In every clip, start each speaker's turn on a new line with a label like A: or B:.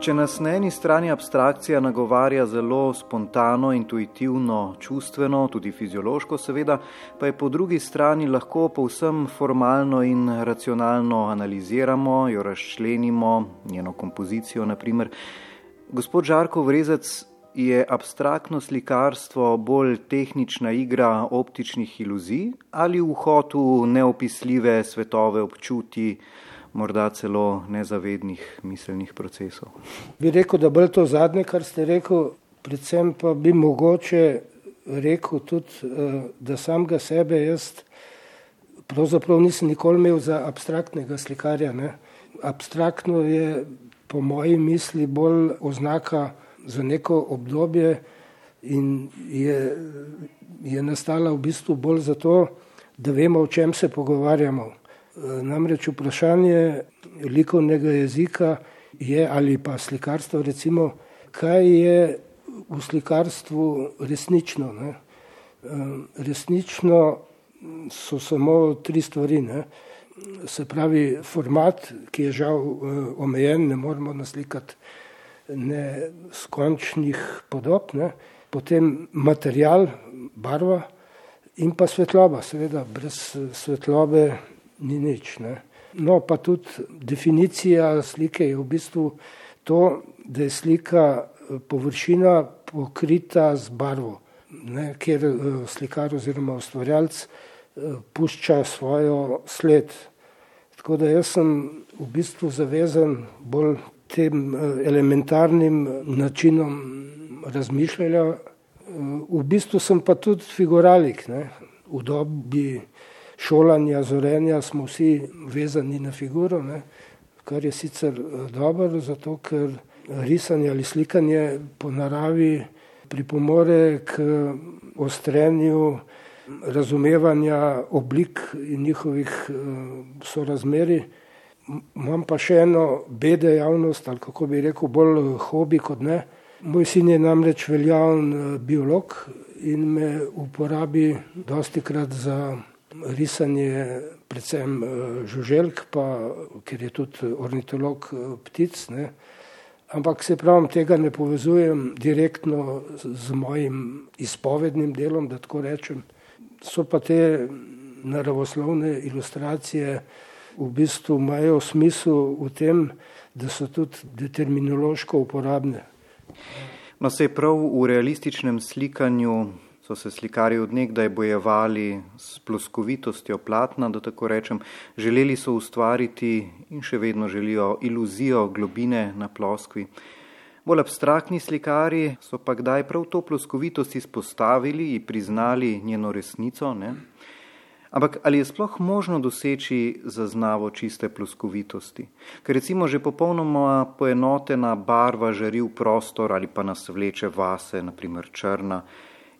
A: Če nas na eni strani abstrakcija nagovarja zelo spontano, intuitivno, čustveno, tudi fiziološko, seveda, pa je po drugi strani lahko povsem formalno in racionalno analiziramo, jo razčlenimo, njeno kompozicijo, naprimer. Gospod Žarko Vrezec, je abstraktno slikarstvo bolj tehnična igra optičnih iluzij ali vhod v neopisljive svetove občuti, morda celo nezavednih miselnih procesov?
B: Bi rekel, da bolj to zadnje, kar ste rekel, predvsem pa bi mogoče rekel tudi, eh, da samega sebe jaz pravzaprav nisem nikoli imel za abstraktnega slikarja. Ne. Abstraktno je po moji misli bolj oznaka za neko obdobje in je, je nastala v bistvu bolj zato, da vemo, o čem se pogovarjamo. Namreč vprašanje likovnega jezika je ali pa slikarstva, recimo, kaj je v slikarstvu resnično. Ne? Resnično so samo tri stvari. Ne? Se pravi, format, ki je žal omejen, ne moremo naslikati neskončnih podob, ne? potem material, barva in pa svetloba, seveda brez svetlobe ni nič. Ne? No, pa tudi definicija slike je v bistvu to, da je slika eh, površina pokrita z barvo, ne? kjer eh, slikar oziroma ustvarjalec eh, pušča svojo sled. Tako da jaz sem v bistvu zavezan bolj tem elementarnim načinom razmišljanja. V bistvu sem pa tudi figuralik. Ne. V dobi šolanja, zorenja smo vsi vezani na figuro, ne. kar je sicer eh, dobro, zato ker risanje ali slikanje po naravi pripomore k ostrenju razumevanja oblik in njihovih sorazmerij imam pa še eno bede javnost, ali kako bi rekel, bolj hobi kot ne. Moj sin je namreč veljaven eh, biolog in me uporabi dosti krat za risanje predvsem eh, žuželk, pa ker je tudi ornitolog eh, ptic. Ne. Ampak se pravim, tega ne povezujem direktno z mojim izpovednim delom, da tako rečem. So pa te naravoslovne ilustracije, v bistvu imajo smisel v tem, da so tudi determinološko uporabne.
A: No, se je prav v realističnem slikanju so se slikari odnegdaj bojevali s ploskovitostjo platna, da tako rečem, želeli so ustvariti in še vedno želijo iluzijo globine na ploskvi. Bolj abstraktni slikari so pa kdaj prav to ploskovitost izpostavili in priznali njeno resnico. Ne? Ampak ali je sploh možno doseči zaznavo čiste ploskovitosti? Ker recimo že popolnoma poenotena barva žari v prostor ali pa nas vleče vase, naprimer črna.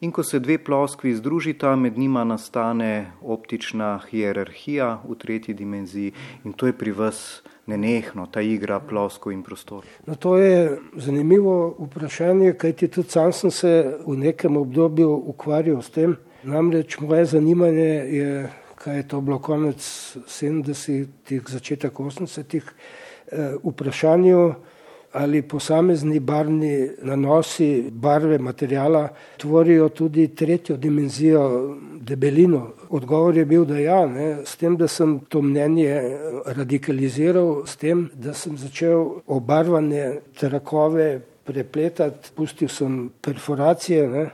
A: In ko se dve ploskvi združita, med njima nastane optična hierarhija v tretji dimenziji in to je pri vas nenehno, ta igra plosko in prostor.
B: No, to je zanimivo vprašanje, kajti tudi sam sem se v nekem obdobju ukvarjal s tem. Namreč moje zanimanje je, kaj je to bilo konec 70-ih, začetek 80-ih, eh, vprašanju, ali posamezni barvni nanosi barve materijala tvorijo tudi tretjo dimenzijo, debelino. Odgovor je bil, da ja, ne, s tem, da sem to mnenje radikaliziral, s tem, da sem začel obarvane trakove prepletati, pustil sem perforacije. Ne,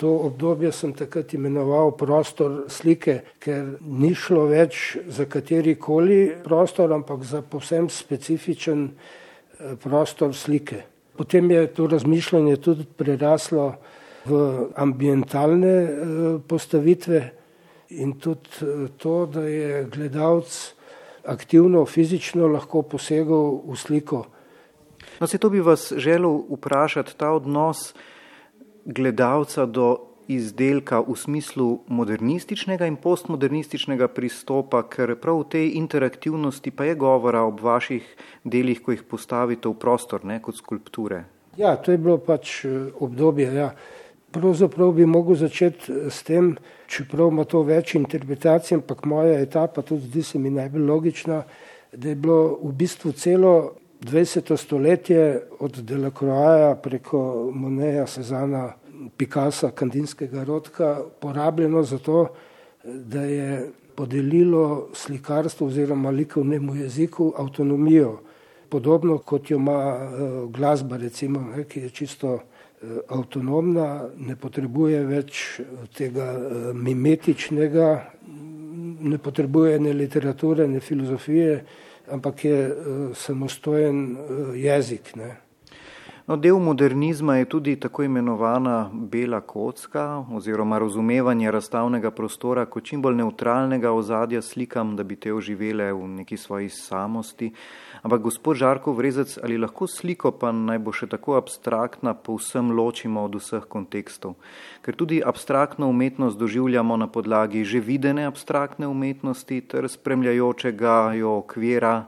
B: To obdobje sem takrat imenoval prostor slike, ker ni šlo več za kateri koli prostor, ampak za povsem specifičen eh, prostor slike. Potem je to razmišljanje tudi preraslo v ambientalne eh, postavitve in tudi eh, to, da je gledalec aktivno, fizično lahko posegal v sliko.
A: No, se to bi vas želel vprašati, ta odnos gledalca do izdelka v smislu modernističnega in postmodernističnega pristopa, ker prav v tej interaktivnosti pa je govora ob vaših delih, ko jih postavite v prostor, ne kot skulpture.
B: Ja, to je bilo pač eh, obdobje. Ja. Pravzaprav bi mogel začeti eh, s tem, čeprav ima to več interpretacij, ampak moja etapa tudi zdi se mi najbolj logična, da je bilo v bistvu celo 20. stoletje od Delacroaja preko Moneja, Sezana, Picasa, Kandinskega rodka porabljeno za to, da je podelilo slikarstvo oziroma likovnemu jeziku avtonomijo, podobno kot jo ima eh, glasba, recimo, ne, ki je čisto eh, avtonomna, ne potrebuje več tega eh, mimetičnega, ne potrebuje ne literature, ne filozofije, ampak je samostojen jezik. Ne.
A: No, del modernizma je tudi tako imenovana bela kocka oziroma razumevanje razstavnega prostora kot čim bolj neutralnega ozadja slikam, da bi te oživele v neki svoji samosti. Ampak gospod Žarko Vrezec, ali lahko sliko pa naj bo še tako abstraktna, povsem ločimo od vseh kontekstov? Ker tudi abstraktno umetnost doživljamo na podlagi že videne abstraktne umetnosti ter spremljajočega jo okvira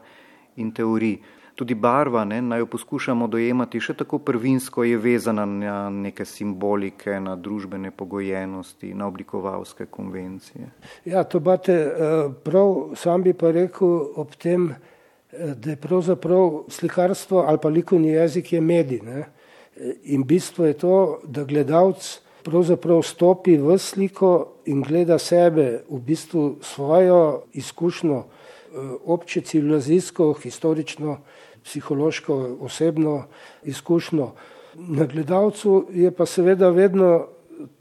A: in teorij tudi barva, ne, naj jo poskušamo dojemati še tako prvinsko, je vezana na neke simbolike, na družbene pogojenosti, na oblikovalske konvencije.
B: Ja, to bate eh, prav, sam bi pa rekel ob tem, eh, da je pravzaprav slikarstvo ali pa likovni jezik je medij. Ne. In bistvo je to, da gledalec pravzaprav stopi v sliko in gleda sebe, v bistvu svojo izkušnjo, eh, obče civilizacijsko, historično, psihološko, osebno izkušnjo. Na gledalcu je pa seveda vedno,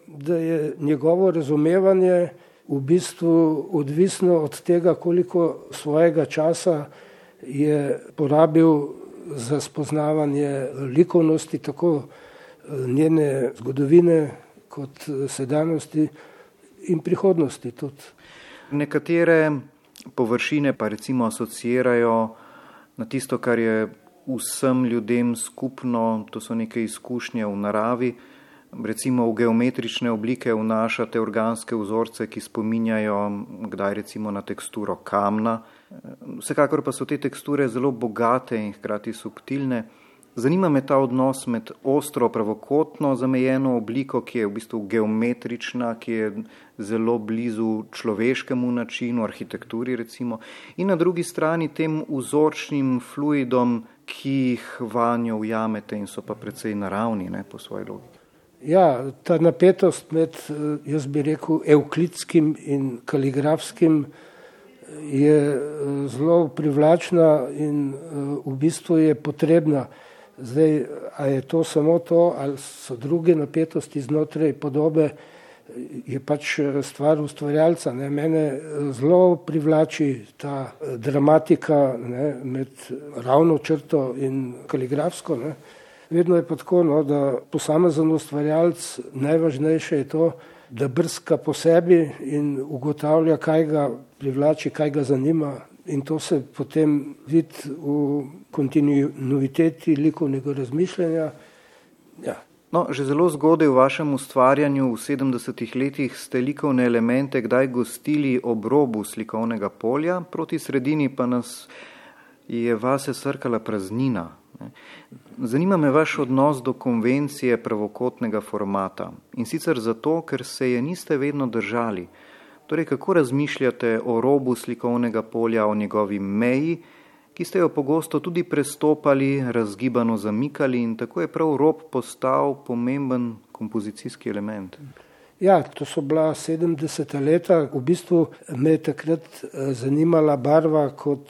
B: da je njegovo razumevanje v bistvu odvisno od tega, koliko svojega časa je porabil za spoznavanje likovnosti, tako njene zgodovine kot sedanjosti in prihodnosti tudi.
A: Nekatere površine pa recimo asocirajo na tisto, kar je vsem ljudem skupno, to so neke izkušnje v naravi, recimo v geometrične oblike vnašate organske vzorce, ki spominjajo kdaj recimo na teksturo kamna. Vsekakor pa so te teksture zelo bogate in hkrati subtilne. Zanima me ta odnos med ostro, pravokotno zamejeno obliko, ki je v bistvu geometrična, ki je zelo blizu človeškemu načinu, arhitekturi recimo, in na drugi strani tem vzorčnim fluidom, ki jih vanjo ujamete in so pa precej naravni ne, po svoji logiki.
B: Ja, ta napetost med, jaz bi rekel, evklidskim in kaligrafskim je zelo privlačna in v bistvu je potrebna. Zdaj, a je to samo to, ali so druge napetosti znotraj podobe, je pač stvar ustvarjalca. Ne. Mene zelo privlači ta dramatika ne, med ravno črto in kaligrafsko. Ne. Vedno je pa tako, no, da posamezen ustvarjalec najvažnejše je to, da brska po sebi in ugotavlja, kaj ga privlači, kaj ga zanima, in to se potem vidi v kontinuiteti likovnega razmišljanja. Ja.
A: No, že zelo zgodaj v vašem ustvarjanju v 70-ih letih ste likovne elemente kdaj gostili ob robu slikovnega polja, proti sredini pa nas je vase srkala praznina. Zanima me vaš odnos do konvencije pravokotnega formata in sicer zato, ker se je niste vedno držali. Torej, kako razmišljate o robu slikovnega polja, o njegovi meji, ki ste jo pogosto tudi prestopali, razgibano zamikali in tako je prav rob postal pomemben kompozicijski element?
B: Ja, to so bila 70. leta. V bistvu me je takrat eh, zanimala barva kot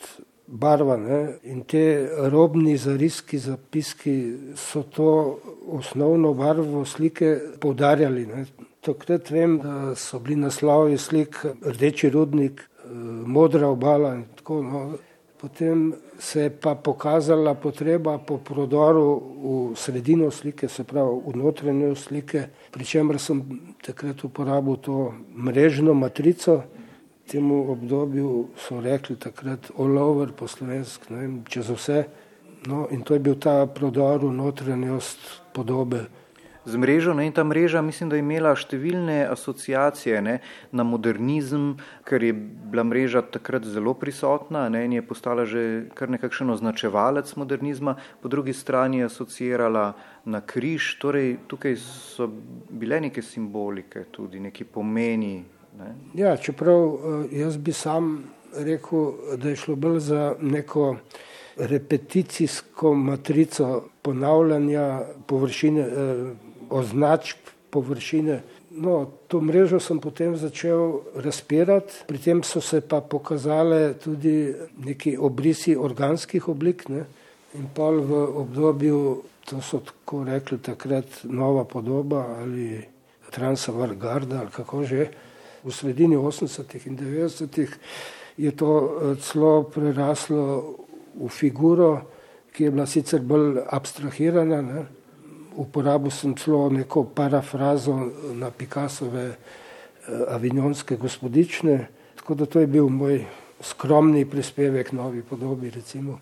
B: barva ne? in te robni zariski, zapiski so to osnovno barvo slike poudarjali. Ne? Takrat vem, da so bili naslovi slik Rdeči rudnik, eh, Modra obala in tako naprej. No. Potem se je pa pokazala potreba po prodoru v sredino slike, se pravi v notranjo slike, pri čemer sem takrat uporabil to mrežno matrico. Temu obdobju so rekli takrat all over po slovensk, ne vem, čez vse. No, in to je bil ta prodor v notranjost podobe
A: z mrežo. Ne, in ta mreža, mislim, da je imela številne asociacije ne, na modernizem, ker je bila mreža takrat zelo prisotna ne, in je postala že kar nekakšen označevalec modernizma, po drugi strani je asociirala na križ, torej tukaj so bile neke simbolike, tudi neki pomeni. Ne.
B: Ja, čeprav eh, jaz bi sam rekel, da je šlo bolj za neko repeticijsko matrico ponavljanja površine, eh, označb površine. No, to mrežo sem potem začel razpirati, pri tem so se pa pokazale tudi neki obrisi organskih oblik. Ne? In pa v obdobju, to so tako rekli takrat, nova podoba ali Transavargarda ali kako že, v sredini 80-ih in 90-ih je to eh, celo preraslo v figuro, ki je bila sicer bolj abstrahirana. Ne? Uporabil sem celo neko parafrazo na Picassove eh, avignonske gospodične, tako da to je bil moj skromni prispevek novi podobi. Recimo.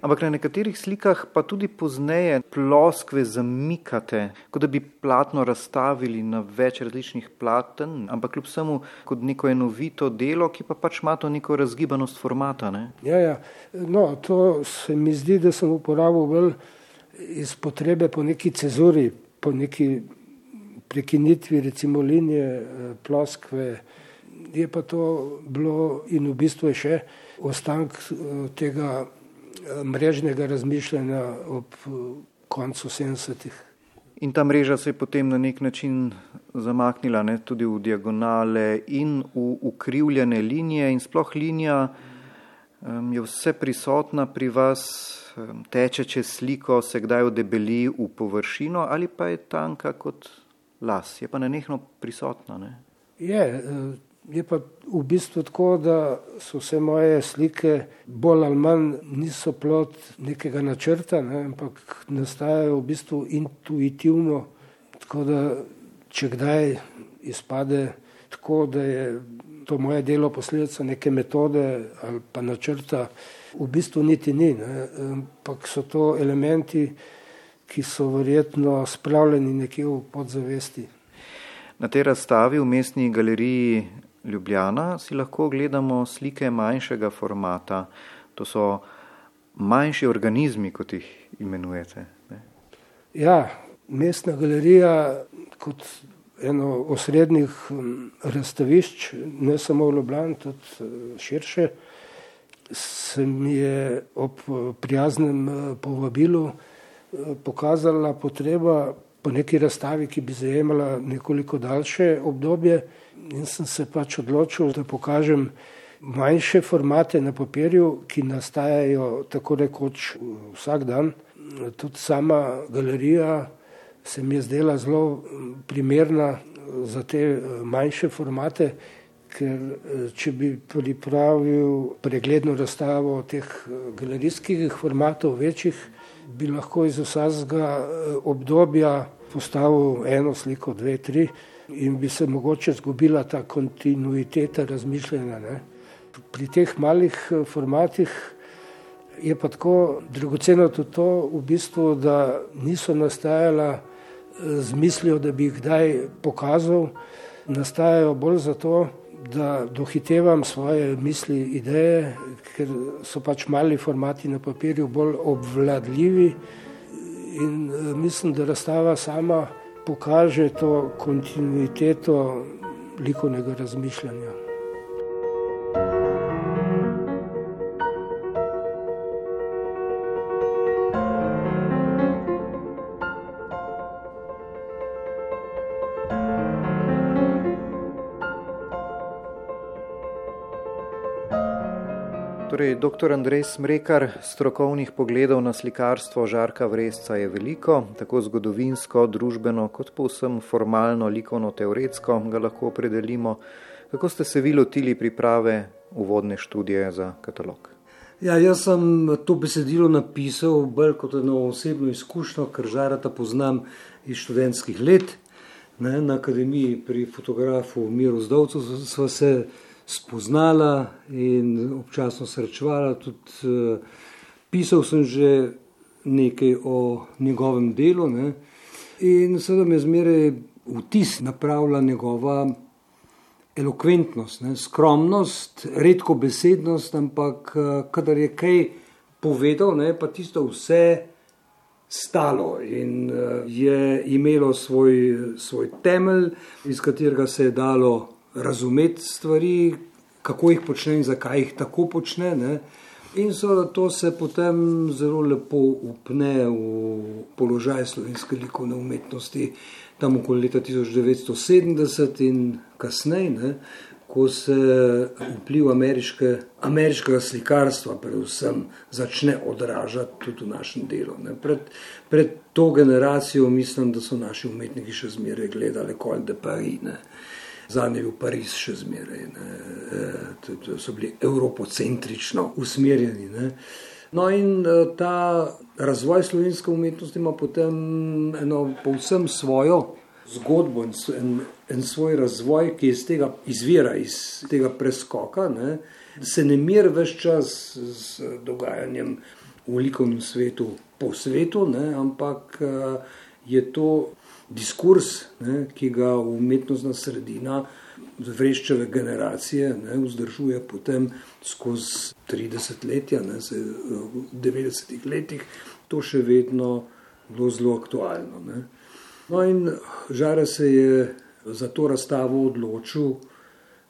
A: Ampak na nekaterih slikah pa tudi pozneje ploskve zamikate, kot da bi platno razstavili na več različnih platen, ampak kljub vsemu kot neko enovito delo, ki pa pač ima to neko razgibanost formata. Ne?
B: Ja, ja. No, to se mi zdi, da sem uporabil bolj iz potrebe po neki cezuri, po neki prekinitvi, recimo linije, eh, ploskve. Je pa to bilo in v bistvu je še ostank eh, tega mrežnega razmišljanja ob koncu 70-ih.
A: In ta mreža se je potem na nek način zamaknila ne, tudi v diagonale in v ukrivljene linije, in sploh linija um, je vse prisotna pri vas, teče čez sliko, se kdaj odebeli v površino ali pa je tanka kot las, je pa nenehno prisotna. Ne.
B: Je, eh, Je pa v bistvu tako, da so vse moje slike bolj ali manj niso plot nekega načrta, ne, ampak nastajajo v bistvu intuitivno. Tako da, če kdaj izpade tako, da je to moje delo posledica neke metode ali pa načrta, v bistvu niti ni, ne, ampak so to elementi, ki so verjetno spravljeni nekje v podzavesti.
A: Na tej razstavi v mestni galeriji Ljubljana si lahko ogledamo slike manjšega formata. To so manjši organizmi, kot jih imenujete. Ne?
B: Ja, mestna galerija kot eno osrednjih razstavišč, ne samo v Ljubljani, tudi eh, širše, se mi je ob prijaznem eh, povabilu eh, pokazala potreba po neki razstavi, ki bi zajemala nekoliko daljše obdobje in sem se pač odločil, da pokažem manjše formate na papirju, ki nastajajo tako rekoč vsak dan. Tudi sama galerija se mi je zdela zelo primerna za te manjše formate, ker če bi pripravil pregledno razstavo teh galerijskih formatov večjih, bi lahko iz vsakega obdobja postavil eno sliko, dve, tri in bi se mogoče zgubila ta kontinuiteta razmišljanja. Ne. Pri teh malih eh, formatih je pa tako dragoceno tudi to, v bistvu, da niso nastajala eh, z mislijo, da bi jih kdaj pokazal, nastajajo bolj zato, da dohitevam svoje misli, ideje, ker so pač mali formati na papirju bolj obvladljivi in eh, mislim, da razstava sama pokaže to kontinuiteto likovnega razmišljanja.
A: Torej, dr. Andrej Smrekar, strokovnih pogledov na slikarstvo Žarka Vresca je veliko, tako zgodovinsko, družbeno, kot povsem formalno, likovno, teoretsko ga lahko opredelimo. Kako ste se vi lotili priprave uvodne študije za katalog?
C: Ja, jaz sem to besedilo napisal bolj kot eno osebno izkušnjo, ker žarata poznam iz študentskih let. Ne, na akademiji pri fotografu Miru Zdovcu smo se spoznala in občasno srečevala. Tudi uh, pisal sem že nekaj o njegovem delu ne? in seveda me zmeraj vtis napravlja njegova elokventnost, ne? skromnost, redko besednost, ampak uh, kadar je kaj povedal, ne? pa tisto vse. Stalo in uh, je imelo svoj, svoj temelj, iz katerega se je dalo razumeti stvari, kako jih počne in zakaj jih tako počne. Ne? In so, to se potem zelo lepo upne v položaj slovenske likovne umetnosti, tam okoli leta 1970 in kasneje, ko se vpliv ameriške, ameriškega slikarstva predvsem začne odražati tudi v našem delu. Pred, pred to generacijo mislim, da so naši umetniki še zmeraj gledali Col de Paris. Ne. Zadnji je bil Pariz še zmeraj, e, so bili evropocentrično usmerjeni. Ne. No, in e, ta razvoj slovenske umetnosti ima potem eno povsem svojo zgodbo in en, en svoj razvoj, ki iz tega izvira, iz tega preskoka. Ne. Se ne mir več čas z dogajanjem v likovnem svetu po svetu, ne, ampak e, je to diskurs, ne, ki ga umetnostna sredina, vreščeve generacije, ne, vzdržuje potem skozi 30 letja, ne, se, v 90-ih letih, to še vedno bilo zelo aktualno. Ne. No, in žare se je za to razstavo odločil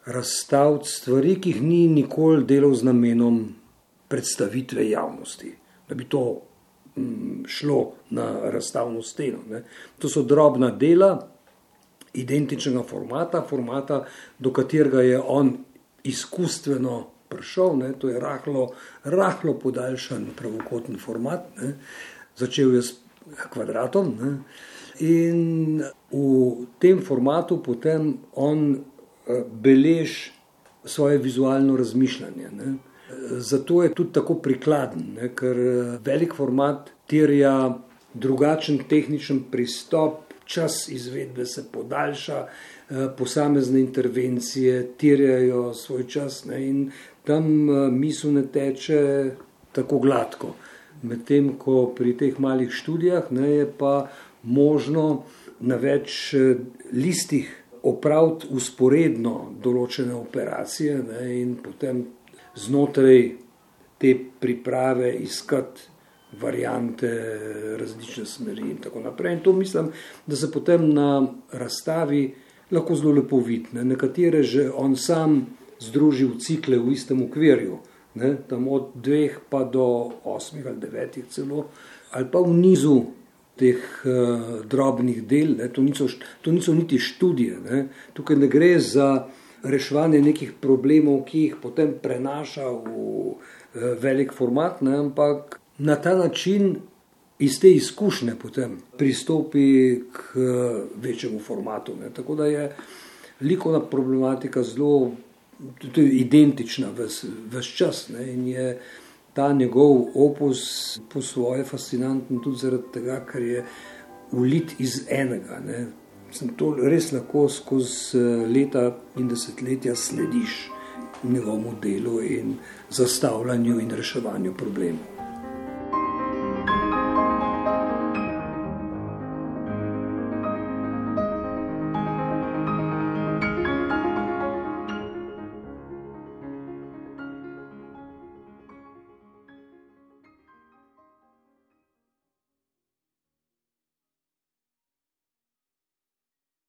C: razstaviti stvari, ki jih ni nikoli delal z namenom predstavitve javnosti, da bi to Mm, šlo na razstavno steno. Ne. To so drobna dela, identičnega formata, formata, do katerega je on izkustveno prišel, ne. to je rahlo, rahlo podaljšan pravokotni format, ne. začel je s kvadratom. Ne. In v tem formatu potem on eh, beleži svoje vizualno razmišljanje. Ne. Zato je tudi tako prikladen, ne, ker eh, velik format terja drugačen tehničen pristop, čas izvedbe se podaljša, eh, posamezne intervencije terjajo svoj čas ne, in tam eh, misel ne teče tako gladko. Medtem ko pri teh malih študijah ne, je pa možno na več listih opraviti usporedno določene operacije ne, in potem znotraj te priprave iskati variante, različne smeri in tako naprej. In to mislim, da se potem na razstavi lahko zelo lepo vidi. Ne. Nekatere že on sam združi v cikle v istem okvirju, ne, tam od dveh pa do osmih ali devetih celo, ali pa v nizu teh uh, drobnih del, ne, to, niso, to niso niti študije, ne. tukaj ne gre za reševanje nekih problemov, ki jih potem prenaša v eh, velik format, ne, ampak na ta način iz te izkušnje potem pristopi k eh, večjemu formatu. Ne. Tako da je likovna problematika zelo identična vse čas ne, in je ta njegov opus po svoje fascinanten tudi zaradi tega, ker je ulit iz enega. Ne sem to res lahko skozi eh, leta in desetletja slediš njegovemu delu in zastavljanju in reševanju problemov.